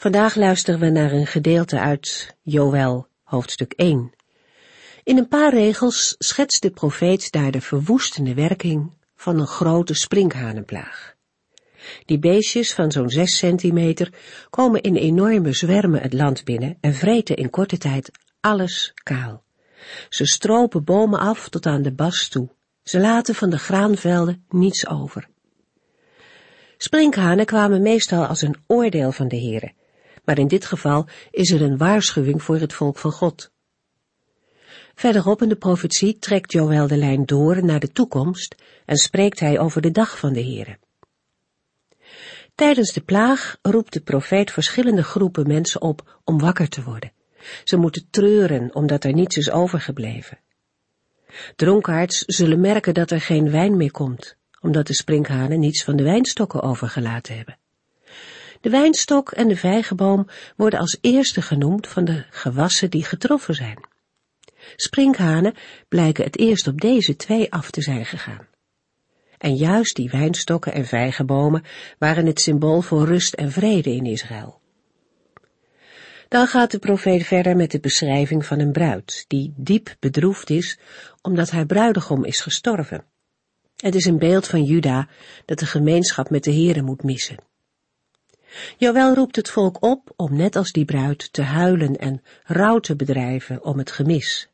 Vandaag luisteren we naar een gedeelte uit Joël, hoofdstuk 1. In een paar regels schetst de profeet daar de verwoestende werking van een grote sprinkhanenplaag. Die beestjes van zo'n zes centimeter komen in enorme zwermen het land binnen en vreten in korte tijd alles kaal. Ze stropen bomen af tot aan de bas toe. Ze laten van de graanvelden niets over. Sprinkhanen kwamen meestal als een oordeel van de Heere maar in dit geval is er een waarschuwing voor het volk van God. Verderop in de profetie trekt Joël de lijn door naar de toekomst en spreekt hij over de dag van de Heere. Tijdens de plaag roept de profeet verschillende groepen mensen op om wakker te worden. Ze moeten treuren omdat er niets is overgebleven. Dronkaards zullen merken dat er geen wijn meer komt, omdat de sprinkhanen niets van de wijnstokken overgelaten hebben. De wijnstok en de vijgenboom worden als eerste genoemd van de gewassen die getroffen zijn. Sprinkhanen blijken het eerst op deze twee af te zijn gegaan. En juist die wijnstokken en vijgenbomen waren het symbool voor rust en vrede in Israël. Dan gaat de profeet verder met de beschrijving van een bruid, die diep bedroefd is omdat haar bruidegom is gestorven. Het is een beeld van Juda dat de gemeenschap met de Here moet missen. Joël roept het volk op om net als die bruid te huilen en rouw te bedrijven om het gemis.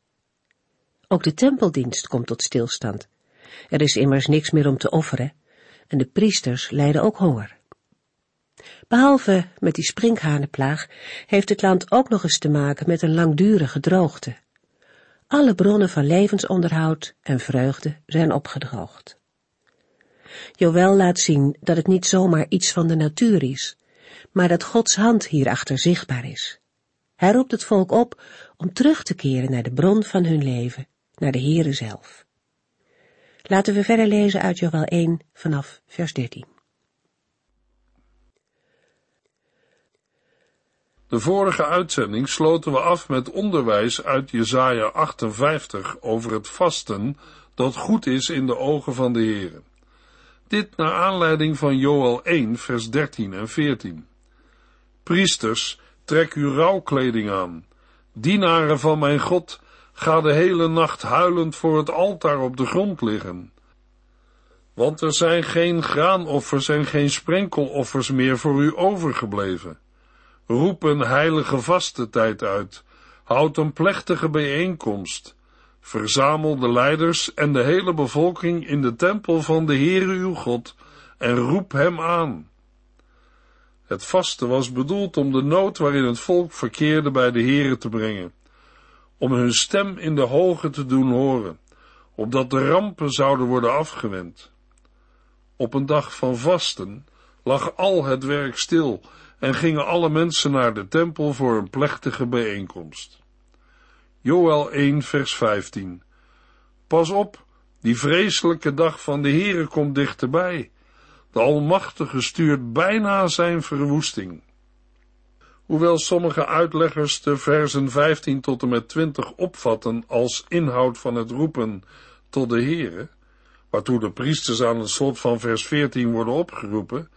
Ook de tempeldienst komt tot stilstand. Er is immers niks meer om te offeren en de priesters lijden ook honger. Behalve met die sprinkhanenplaag heeft het land ook nog eens te maken met een langdurige droogte. Alle bronnen van levensonderhoud en vreugde zijn opgedroogd. Joël laat zien dat het niet zomaar iets van de natuur is, maar dat Gods hand hierachter zichtbaar is. Hij roept het volk op om terug te keren naar de bron van hun leven, naar de Heere zelf. Laten we verder lezen uit Joel 1 vanaf vers 13. De vorige uitzending sloten we af met onderwijs uit Jesaja 58 over het vasten dat goed is in de ogen van de Heere. Dit naar aanleiding van Joel 1 vers 13 en 14. Priesters, trek uw rouwkleding aan. Dienaren van mijn God, ga de hele nacht huilend voor het altaar op de grond liggen. Want er zijn geen graanoffers en geen sprenkeloffers meer voor u overgebleven. Roep een heilige vaste tijd uit. Houd een plechtige bijeenkomst. Verzamel de leiders en de hele bevolking in de tempel van de Heere uw God en roep hem aan. Het vaste was bedoeld om de nood waarin het volk verkeerde bij de Here te brengen, om hun stem in de hoge te doen horen, opdat de rampen zouden worden afgewend. Op een dag van vasten lag al het werk stil en gingen alle mensen naar de tempel voor een plechtige bijeenkomst. Joel 1 vers 15 Pas op, die vreselijke dag van de Here komt dichterbij. De Almachtige stuurt bijna zijn verwoesting. Hoewel sommige uitleggers de versen 15 tot en met 20 opvatten als inhoud van het roepen tot de Heere, waartoe de priesters aan het slot van vers 14 worden opgeroepen,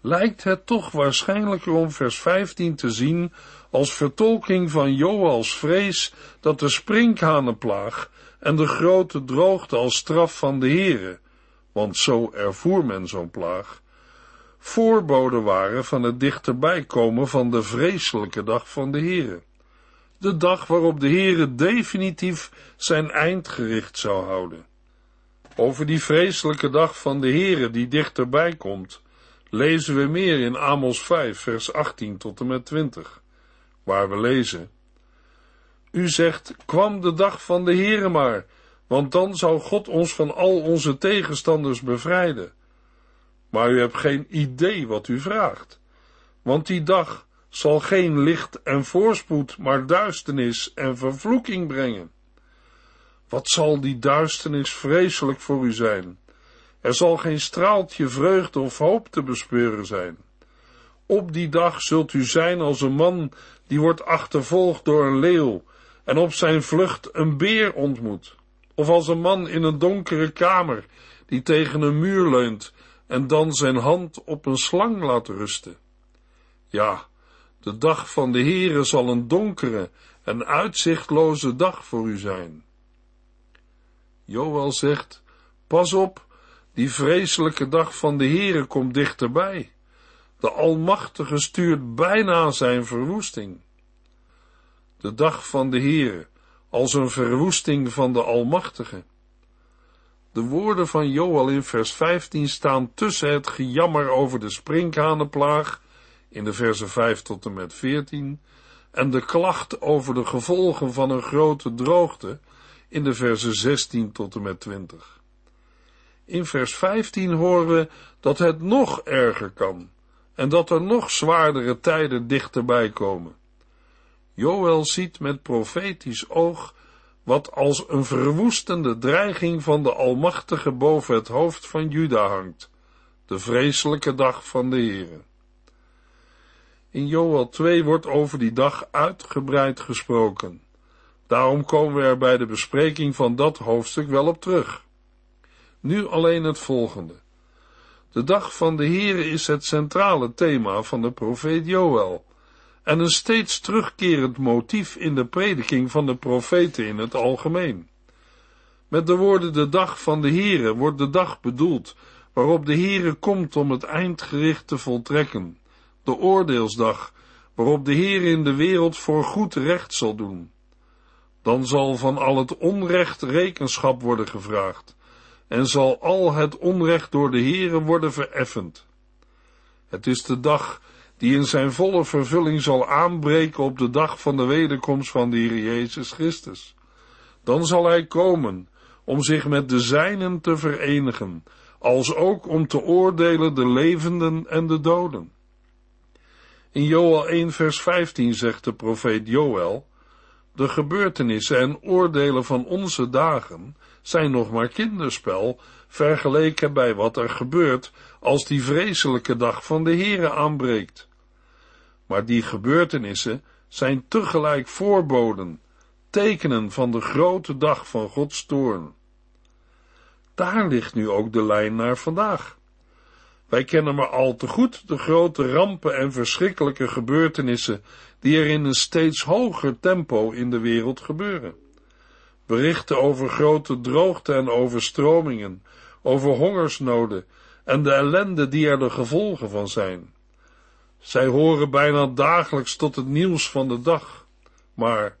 lijkt het toch waarschijnlijker om vers 15 te zien als vertolking van Joals vrees dat de sprinkhanenplaag en de grote droogte als straf van de Heere want zo ervoer men zo'n plaag, voorboden waren van het dichterbij komen van de vreselijke dag van de Heere. De dag waarop de Heere definitief zijn eind gericht zou houden. Over die vreselijke dag van de Heere die dichterbij komt, lezen we meer in Amos 5, vers 18 tot en met 20, waar we lezen. U zegt, kwam de dag van de Heere maar, want dan zou God ons van al onze tegenstanders bevrijden. Maar u hebt geen idee wat u vraagt, want die dag zal geen licht en voorspoed, maar duisternis en vervloeking brengen. Wat zal die duisternis vreselijk voor u zijn? Er zal geen straaltje vreugde of hoop te bespeuren zijn. Op die dag zult u zijn als een man die wordt achtervolgd door een leeuw en op zijn vlucht een beer ontmoet, of als een man in een donkere kamer die tegen een muur leunt en dan zijn hand op een slang laat rusten. Ja, de dag van de Heere zal een donkere en uitzichtloze dag voor u zijn. Joel zegt, pas op, die vreselijke dag van de Heere komt dichterbij. De Almachtige stuurt bijna zijn verwoesting. De dag van de Heere, als een verwoesting van de Almachtige. De woorden van Joel in vers 15 staan tussen het gejammer over de sprinkhanenplaag in de versen 5 tot en met 14 en de klacht over de gevolgen van een grote droogte in de versen 16 tot en met 20. In vers 15 horen we dat het nog erger kan en dat er nog zwaardere tijden dichterbij komen. Joel ziet met profetisch oog wat als een verwoestende dreiging van de Almachtige boven het hoofd van Juda hangt, de vreselijke dag van de Heere. In Joel 2 wordt over die dag uitgebreid gesproken. Daarom komen we er bij de bespreking van dat hoofdstuk wel op terug. Nu alleen het volgende. De dag van de Heere is het centrale thema van de profeet Joel en een steeds terugkerend motief in de prediking van de profeten in het algemeen. Met de woorden de dag van de Heere wordt de dag bedoeld waarop de Heere komt om het eindgericht te voltrekken, de oordeelsdag waarop de Heer in de wereld voor goed recht zal doen. Dan zal van al het onrecht rekenschap worden gevraagd en zal al het onrecht door de Heere worden vereffend. Het is de dag die in zijn volle vervulling zal aanbreken op de dag van de wederkomst van de Heer Jezus Christus. Dan zal hij komen om zich met de zijnen te verenigen, als ook om te oordelen de levenden en de doden. In Joel 1 vers 15 zegt de profeet Joel, de gebeurtenissen en oordelen van onze dagen zijn nog maar kinderspel, vergeleken bij wat er gebeurt als die vreselijke dag van de Heere aanbreekt. Maar die gebeurtenissen zijn tegelijk voorboden, tekenen van de grote dag van Gods toorn. Daar ligt nu ook de lijn naar vandaag. Wij kennen maar al te goed de grote rampen en verschrikkelijke gebeurtenissen die er in een steeds hoger tempo in de wereld gebeuren. Berichten over grote droogte en overstromingen, over hongersnoden en de ellende die er de gevolgen van zijn. Zij horen bijna dagelijks tot het nieuws van de dag. Maar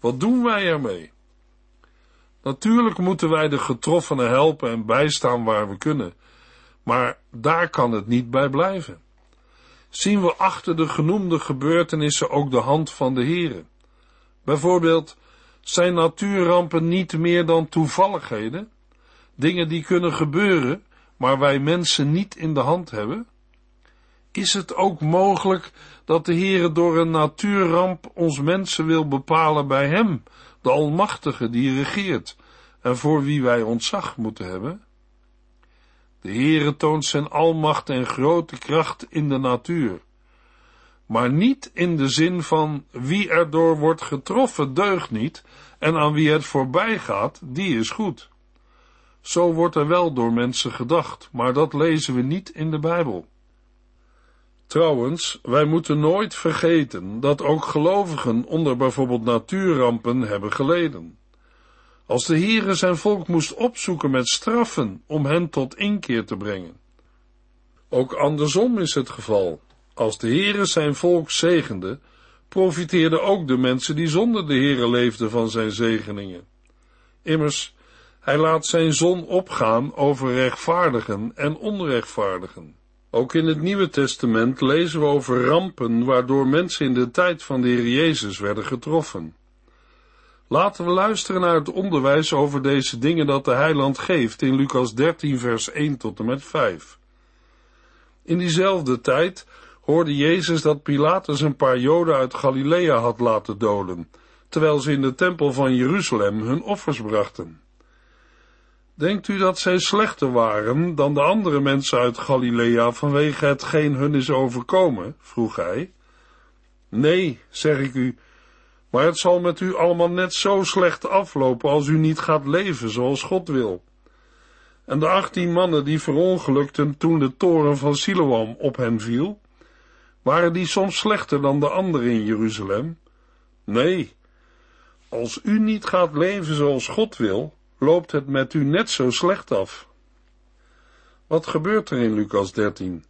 wat doen wij ermee? Natuurlijk moeten wij de getroffenen helpen en bijstaan waar we kunnen, maar daar kan het niet bij blijven. Zien we achter de genoemde gebeurtenissen ook de hand van de Heere? Bijvoorbeeld, zijn natuurrampen niet meer dan toevalligheden? Dingen die kunnen gebeuren, maar wij mensen niet in de hand hebben? Is het ook mogelijk dat de Heere door een natuurramp ons mensen wil bepalen bij Hem, de Almachtige die regeert en voor wie wij ontzag moeten hebben? De Heere toont zijn almacht en grote kracht in de natuur, maar niet in de zin van wie erdoor wordt getroffen deugt niet en aan wie het voorbij gaat, die is goed. Zo wordt er wel door mensen gedacht, maar dat lezen we niet in de Bijbel. Trouwens, wij moeten nooit vergeten dat ook gelovigen onder bijvoorbeeld natuurrampen hebben geleden. Als de Heere zijn volk moest opzoeken met straffen om hen tot inkeer te brengen. Ook andersom is het geval. Als de Heere zijn volk zegende, profiteerden ook de mensen die zonder de Heere leefden van zijn zegeningen. Immers, hij laat zijn zon opgaan over rechtvaardigen en onrechtvaardigen. Ook in het Nieuwe Testament lezen we over rampen waardoor mensen in de tijd van de Heer Jezus werden getroffen. Laten we luisteren naar het onderwijs over deze dingen dat de heiland geeft in Lucas 13 vers 1 tot en met 5. In diezelfde tijd hoorde Jezus dat Pilatus een paar Joden uit Galilea had laten doden, terwijl ze in de tempel van Jeruzalem hun offers brachten. Denkt u dat zij slechter waren dan de andere mensen uit Galilea vanwege hetgeen hun is overkomen? vroeg hij. Nee, zeg ik u, maar het zal met u allemaal net zo slecht aflopen als u niet gaat leven zoals God wil. En de achttien mannen die verongelukten toen de toren van Siloam op hen viel, waren die soms slechter dan de anderen in Jeruzalem? Nee, als u niet gaat leven zoals God wil, loopt het met u net zo slecht af. Wat gebeurt er in Lucas 13?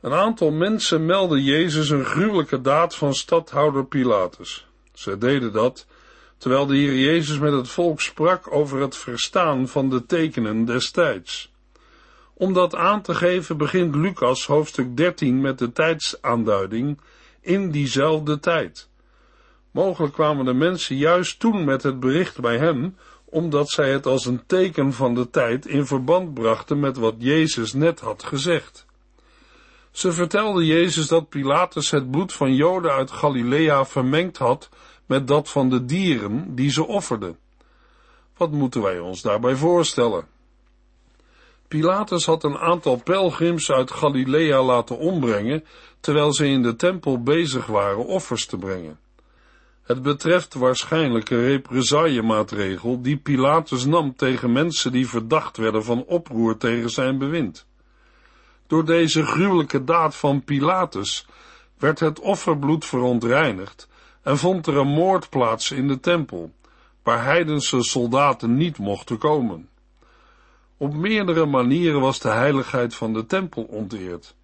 Een aantal mensen meldden Jezus een gruwelijke daad van stadhouder Pilatus. Ze deden dat terwijl de Heer Jezus met het volk sprak over het verstaan van de tekenen destijds. Om dat aan te geven begint Lucas hoofdstuk 13 met de tijdsaanduiding in diezelfde tijd. Mogelijk kwamen de mensen juist toen met het bericht bij hem, omdat zij het als een teken van de tijd in verband brachten met wat Jezus net had gezegd. Ze vertelden Jezus dat Pilatus het bloed van Joden uit Galilea vermengd had met dat van de dieren die ze offerden. Wat moeten wij ons daarbij voorstellen? Pilatus had een aantal pelgrims uit Galilea laten ombrengen, terwijl ze in de tempel bezig waren offers te brengen. Het betreft waarschijnlijk een represaillemaatregel die Pilatus nam tegen mensen die verdacht werden van oproer tegen zijn bewind. Door deze gruwelijke daad van Pilatus werd het offerbloed verontreinigd en vond er een moord plaats in de tempel, waar heidense soldaten niet mochten komen. Op meerdere manieren was de heiligheid van de tempel onteerd.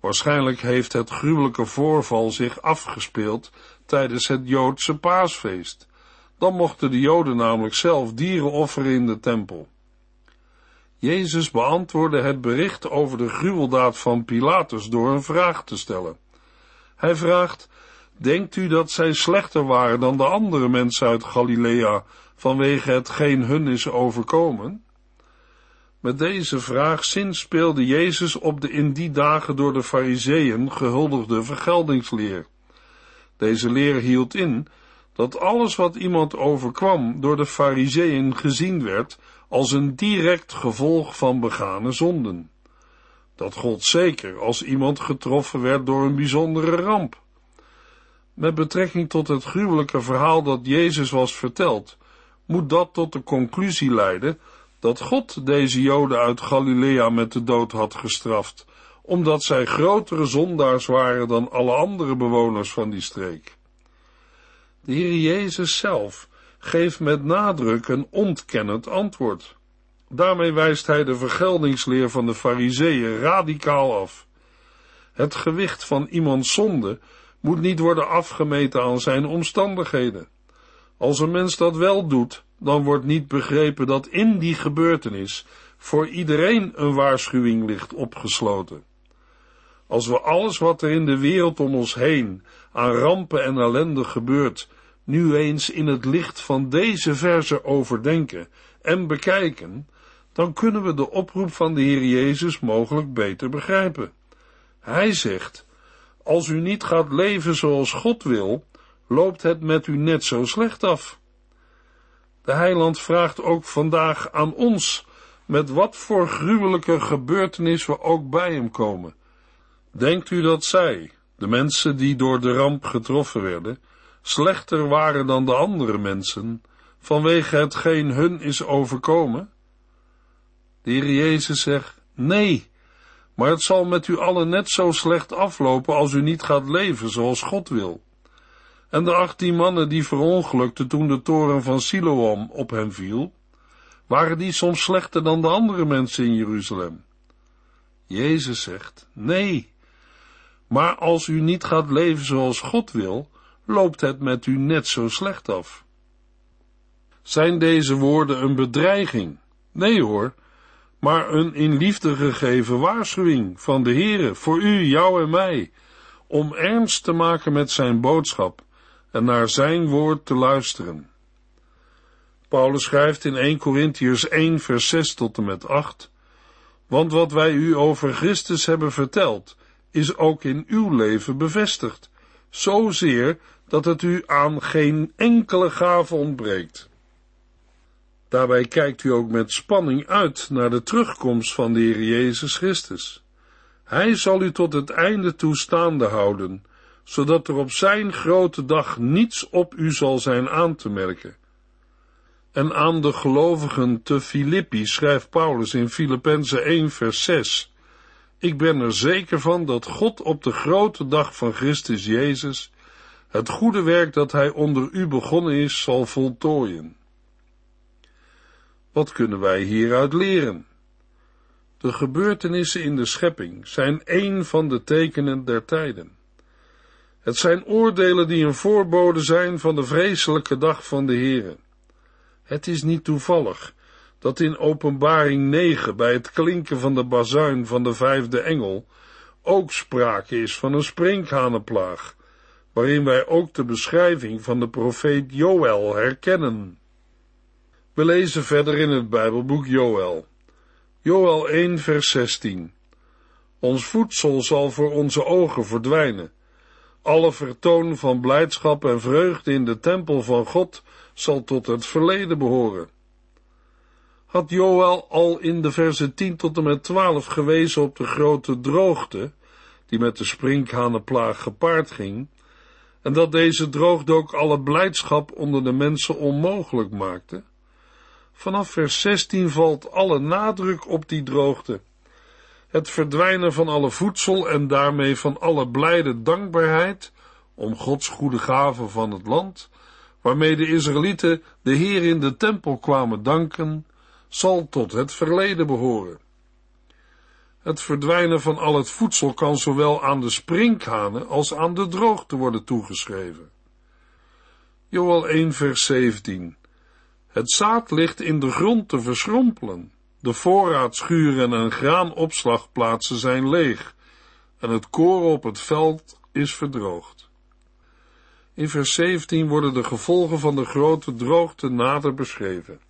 Waarschijnlijk heeft het gruwelijke voorval zich afgespeeld tijdens het Joodse paasfeest. Dan mochten de Joden namelijk zelf dieren offeren in de tempel. Jezus beantwoordde het bericht over de gruweldaad van Pilatus door een vraag te stellen. Hij vraagt, denkt u dat zij slechter waren dan de andere mensen uit Galilea vanwege hetgeen hun is overkomen? Met deze vraag zinspeelde Jezus op de in die dagen door de fariseeën gehuldigde vergeldingsleer. Deze leer hield in dat alles wat iemand overkwam door de fariseeën gezien werd als een direct gevolg van begane zonden. Dat gold zeker als iemand getroffen werd door een bijzondere ramp. Met betrekking tot het gruwelijke verhaal dat Jezus was verteld, moet dat tot de conclusie leiden dat God deze Joden uit Galilea met de dood had gestraft, omdat zij grotere zondaars waren dan alle andere bewoners van die streek. De Heer Jezus zelf geeft met nadruk een ontkennend antwoord. Daarmee wijst hij de vergeldingsleer van de fariseeën radicaal af. Het gewicht van iemands zonde moet niet worden afgemeten aan zijn omstandigheden. Als een mens dat wel doet, dan wordt niet begrepen dat in die gebeurtenis voor iedereen een waarschuwing ligt opgesloten. Als we alles wat er in de wereld om ons heen aan rampen en ellende gebeurt, nu eens in het licht van deze verse overdenken en bekijken, dan kunnen we de oproep van de Heer Jezus mogelijk beter begrijpen. Hij zegt, als u niet gaat leven zoals God wil, loopt het met u net zo slecht af. De heiland vraagt ook vandaag aan ons, met wat voor gruwelijke gebeurtenis we ook bij hem komen. Denkt u dat zij, de mensen die door de ramp getroffen werden, slechter waren dan de andere mensen, vanwege hetgeen hun is overkomen? De Heer Jezus zegt, nee, maar het zal met u allen net zo slecht aflopen als u niet gaat leven zoals God wil. En de achttien mannen die verongelukten toen de toren van Siloam op hen viel, waren die soms slechter dan de andere mensen in Jeruzalem? Jezus zegt, nee, maar als u niet gaat leven zoals God wil, loopt het met u net zo slecht af. Zijn deze woorden een bedreiging? Nee hoor, maar een in liefde gegeven waarschuwing van de Heere voor u, jou en mij, om ernst te maken met zijn boodschap en naar zijn woord te luisteren. Paulus schrijft in 1 Corinthiërs 1 vers 6 tot en met 8, want wat wij u over Christus hebben verteld, is ook in uw leven bevestigd, zozeer dat het u aan geen enkele gave ontbreekt. Daarbij kijkt u ook met spanning uit naar de terugkomst van de Heer Jezus Christus. Hij zal u tot het einde toe staande houden, zodat er op zijn grote dag niets op u zal zijn aan te merken. En aan de gelovigen te Filippi schrijft Paulus in Filippenzen 1 vers 6 Ik ben er zeker van dat God op de grote dag van Christus Jezus het goede werk dat hij onder u begonnen is, zal voltooien. Wat kunnen wij hieruit leren? De gebeurtenissen in de schepping zijn een van de tekenen der tijden. Het zijn oordelen die een voorbode zijn van de vreselijke dag van de Heere. Het is niet toevallig dat in openbaring 9 bij het klinken van de bazuin van de vijfde engel ook sprake is van een sprinkhanenplaag, waarin wij ook de beschrijving van de profeet Joël herkennen. We lezen verder in het Bijbelboek Joël. Joël 1 vers 16. Ons voedsel zal voor onze ogen verdwijnen. Alle vertoon van blijdschap en vreugde in de tempel van God zal tot het verleden behoren. Had Joël al in de verse 10 tot en met 12 gewezen op de grote droogte, die met de sprinkhanenplaag gepaard ging, en dat deze droogte ook alle blijdschap onder de mensen onmogelijk maakte? Vanaf vers 16 valt alle nadruk op die droogte. Het verdwijnen van alle voedsel en daarmee van alle blijde dankbaarheid om Gods goede gaven van het land, waarmee de Israëlieten de Heer in de tempel kwamen danken, zal tot het verleden behoren. Het verdwijnen van al het voedsel kan zowel aan de sprinkhanen als aan de droogte worden toegeschreven. Joel 1 vers 17 Het zaad ligt in de grond te verschrompelen. De voorraadschuren en graanopslagplaatsen zijn leeg en het koren op het veld is verdroogd. In vers 17 worden de gevolgen van de grote droogte nader beschreven.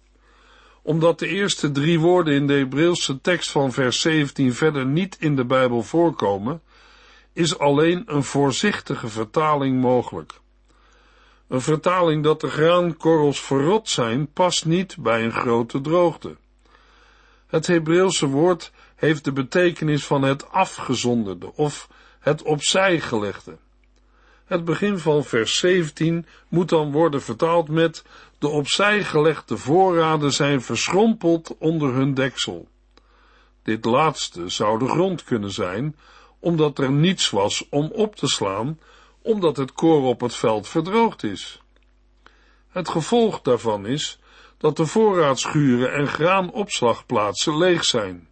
Omdat de eerste drie woorden in de Hebreeuwse tekst van vers 17 verder niet in de Bijbel voorkomen, is alleen een voorzichtige vertaling mogelijk. Een vertaling dat de graankorrels verrot zijn, past niet bij een grote droogte. Het Hebreeuwse woord heeft de betekenis van het afgezonderde of het opzij gelegde. Het begin van vers 17 moet dan worden vertaald met de opzij gelegde voorraden zijn verschrompeld onder hun deksel. Dit laatste zou de grond kunnen zijn, omdat er niets was om op te slaan, omdat het koor op het veld verdroogd is. Het gevolg daarvan is dat de voorraadschuren en graanopslagplaatsen leeg zijn.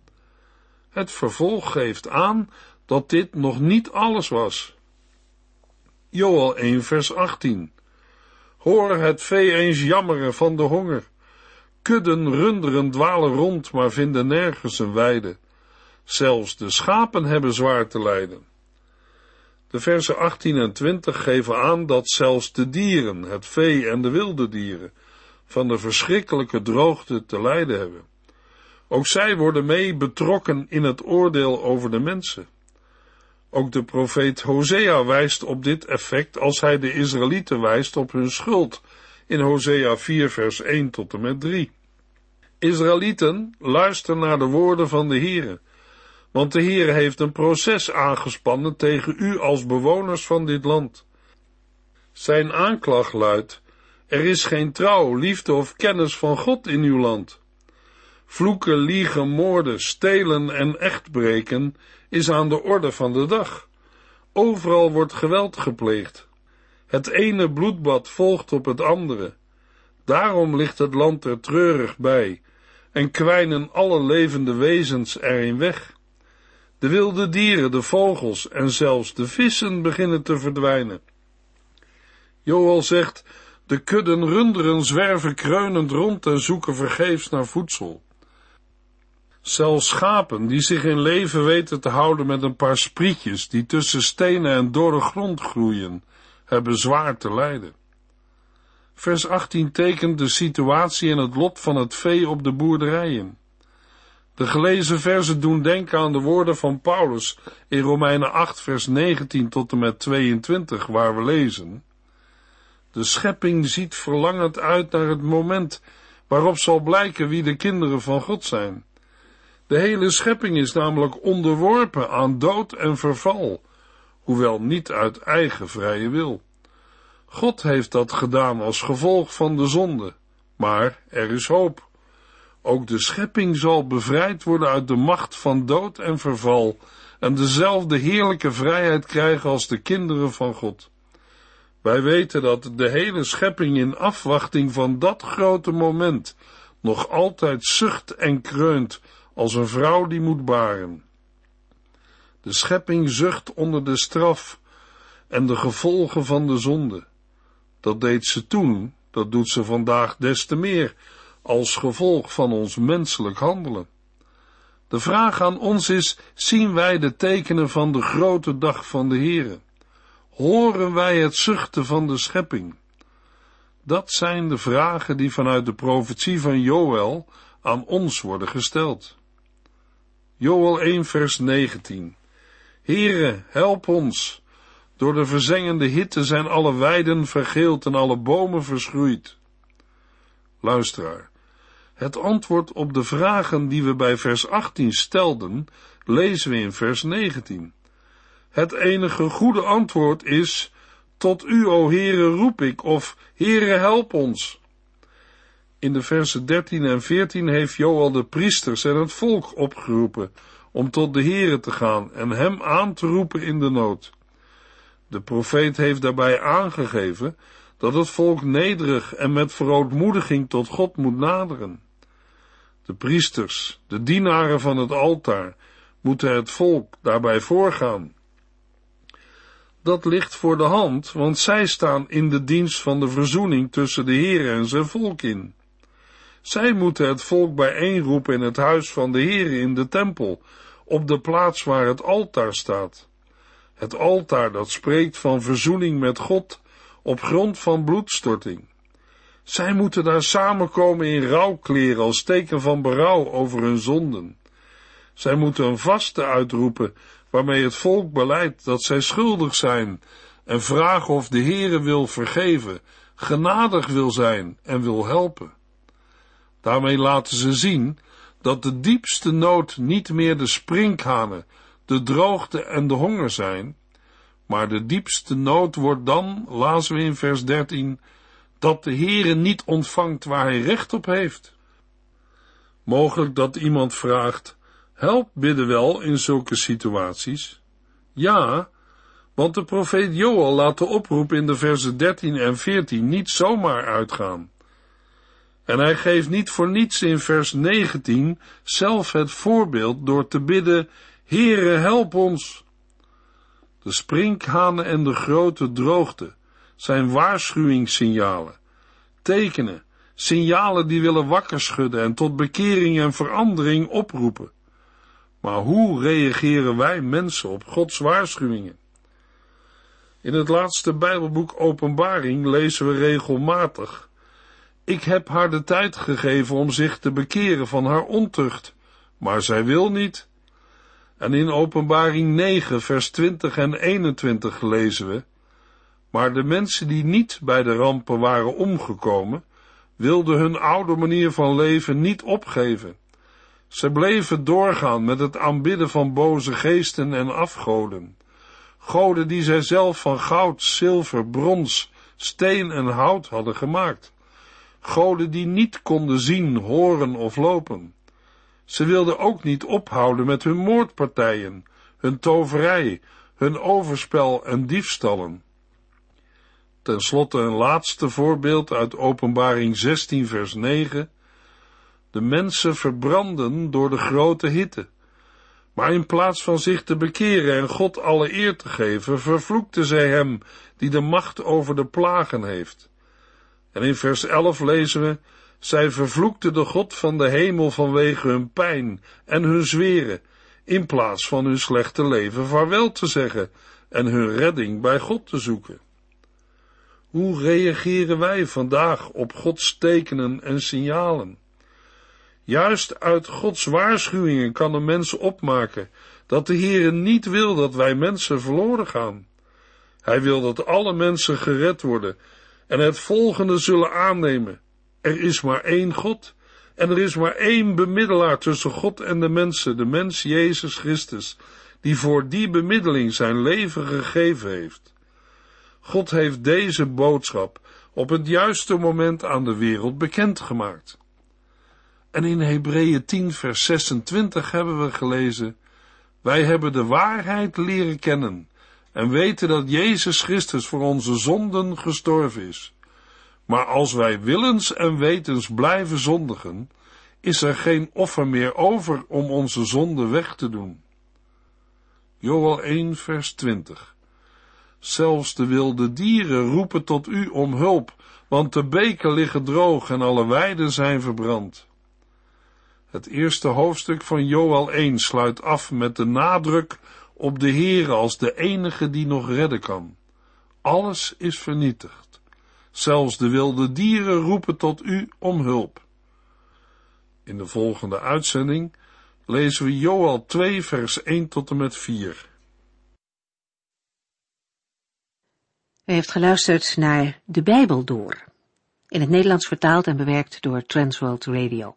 Het vervolg geeft aan dat dit nog niet alles was. Joel 1 vers 18 Hoor het vee eens jammeren van de honger. Kudden runderen dwalen rond, maar vinden nergens een weide. Zelfs de schapen hebben zwaar te lijden. De versen 18 en 20 geven aan dat zelfs de dieren, het vee en de wilde dieren, van de verschrikkelijke droogte te lijden hebben. Ook zij worden mee betrokken in het oordeel over de mensen. Ook de profeet Hosea wijst op dit effect als hij de Israëlieten wijst op hun schuld in Hosea 4 vers 1 tot en met 3. Israëlieten, luister naar de woorden van de Heere, want de Heere heeft een proces aangespannen tegen u als bewoners van dit land. Zijn aanklacht luidt, er is geen trouw, liefde of kennis van God in uw land. Vloeken, liegen, moorden, stelen en echtbreken is aan de orde van de dag. Overal wordt geweld gepleegd. Het ene bloedbad volgt op het andere. Daarom ligt het land er treurig bij en kwijnen alle levende wezens erin weg. De wilde dieren, de vogels en zelfs de vissen beginnen te verdwijnen. Joel zegt, de kudden runderen zwerven kreunend rond en zoeken vergeefs naar voedsel. Zelfs schapen, die zich in leven weten te houden met een paar sprietjes die tussen stenen en dorre grond groeien, hebben zwaar te lijden. Vers 18 tekent de situatie en het lot van het vee op de boerderijen. De gelezen versen doen denken aan de woorden van Paulus in Romeinen 8, vers 19 tot en met 22, waar we lezen. De schepping ziet verlangend uit naar het moment waarop zal blijken wie de kinderen van God zijn. De hele schepping is namelijk onderworpen aan dood en verval, hoewel niet uit eigen vrije wil. God heeft dat gedaan als gevolg van de zonde, maar er is hoop. Ook de schepping zal bevrijd worden uit de macht van dood en verval en dezelfde heerlijke vrijheid krijgen als de kinderen van God. Wij weten dat de hele schepping in afwachting van dat grote moment nog altijd zucht en kreunt als een vrouw die moet baren. De schepping zucht onder de straf en de gevolgen van de zonde. Dat deed ze toen, dat doet ze vandaag des te meer, als gevolg van ons menselijk handelen. De vraag aan ons is, zien wij de tekenen van de grote dag van de Heere? Horen wij het zuchten van de schepping? Dat zijn de vragen die vanuit de profetie van Joël aan ons worden gesteld. Joël 1 vers 19 Heere, help ons. Door de verzengende hitte zijn alle weiden vergeeld en alle bomen verschroeid. Luisteraar, het antwoord op de vragen die we bij vers 18 stelden, lezen we in vers 19. Het enige goede antwoord is, tot u, o Heere, roep ik, of Heere, help ons. In de versen 13 en 14 heeft Joel de priesters en het volk opgeroepen om tot de Heere te gaan en hem aan te roepen in de nood. De profeet heeft daarbij aangegeven dat het volk nederig en met verootmoediging tot God moet naderen. De priesters, de dienaren van het altaar, moeten het volk daarbij voorgaan. Dat ligt voor de hand, want zij staan in de dienst van de verzoening tussen de Heer en zijn volk in. Zij moeten het volk bijeenroepen in het huis van de Heer in de tempel, op de plaats waar het altaar staat. Het altaar dat spreekt van verzoening met God op grond van bloedstorting. Zij moeten daar samenkomen in rouwkleren als teken van berouw over hun zonden. Zij moeten een vaste uitroepen waarmee het volk beleidt dat zij schuldig zijn en vragen of de Heere wil vergeven, genadig wil zijn en wil helpen. Daarmee laten ze zien dat de diepste nood niet meer de sprinkhanen, de droogte en de honger zijn, maar de diepste nood wordt dan, lazen we in vers 13, dat de Heere niet ontvangt waar hij recht op heeft. Mogelijk dat iemand vraagt, help bidden wel in zulke situaties? Ja, want de profeet Joel laat de oproep in de versen 13 en 14 niet zomaar uitgaan. En hij geeft niet voor niets in vers 19 zelf het voorbeeld door te bidden, Heere, help ons. De sprinkhanen en de grote droogte zijn waarschuwingssignalen, tekenen, signalen die willen wakker schudden en tot bekering en verandering oproepen. Maar hoe reageren wij mensen op Gods waarschuwingen? In het laatste Bijbelboek Openbaring lezen we regelmatig ik heb haar de tijd gegeven om zich te bekeren van haar ontucht, maar zij wil niet. En in Openbaring 9, vers 20 en 21 lezen we, maar de mensen die niet bij de rampen waren omgekomen, wilden hun oude manier van leven niet opgeven. Ze bleven doorgaan met het aanbidden van boze geesten en afgoden. Goden die zij zelf van goud, zilver, brons, steen en hout hadden gemaakt goden die niet konden zien, horen of lopen. Ze wilden ook niet ophouden met hun moordpartijen, hun toverij, hun overspel en diefstallen. Ten slotte een laatste voorbeeld uit Openbaring 16, vers 9. De mensen verbranden door de grote hitte. Maar in plaats van zich te bekeren en God alle eer te geven, vervloekten zij hem die de macht over de plagen heeft. En in vers 11 lezen we, zij vervloekten de God van de hemel vanwege hun pijn en hun zweren, in plaats van hun slechte leven vaarwel te zeggen en hun redding bij God te zoeken. Hoe reageren wij vandaag op Gods tekenen en signalen? Juist uit Gods waarschuwingen kan een mens opmaken dat de Heere niet wil dat wij mensen verloren gaan. Hij wil dat alle mensen gered worden en het volgende zullen aannemen. Er is maar één God en er is maar één bemiddelaar tussen God en de mensen, de mens Jezus Christus, die voor die bemiddeling zijn leven gegeven heeft. God heeft deze boodschap op het juiste moment aan de wereld bekendgemaakt. En in Hebreeën 10 vers 26 hebben we gelezen, wij hebben de waarheid leren kennen en weten dat Jezus Christus voor onze zonden gestorven is. Maar als wij willens en wetens blijven zondigen, is er geen offer meer over om onze zonde weg te doen. Joel 1 vers 20 Zelfs de wilde dieren roepen tot u om hulp, want de beken liggen droog en alle weiden zijn verbrand. Het eerste hoofdstuk van Joel 1 sluit af met de nadruk op de Heere als de enige die nog redden kan. Alles is vernietigd. Zelfs de wilde dieren roepen tot u om hulp. In de volgende uitzending lezen we Joel 2 vers 1 tot en met 4. U heeft geluisterd naar De Bijbel Door, in het Nederlands vertaald en bewerkt door Transworld Radio.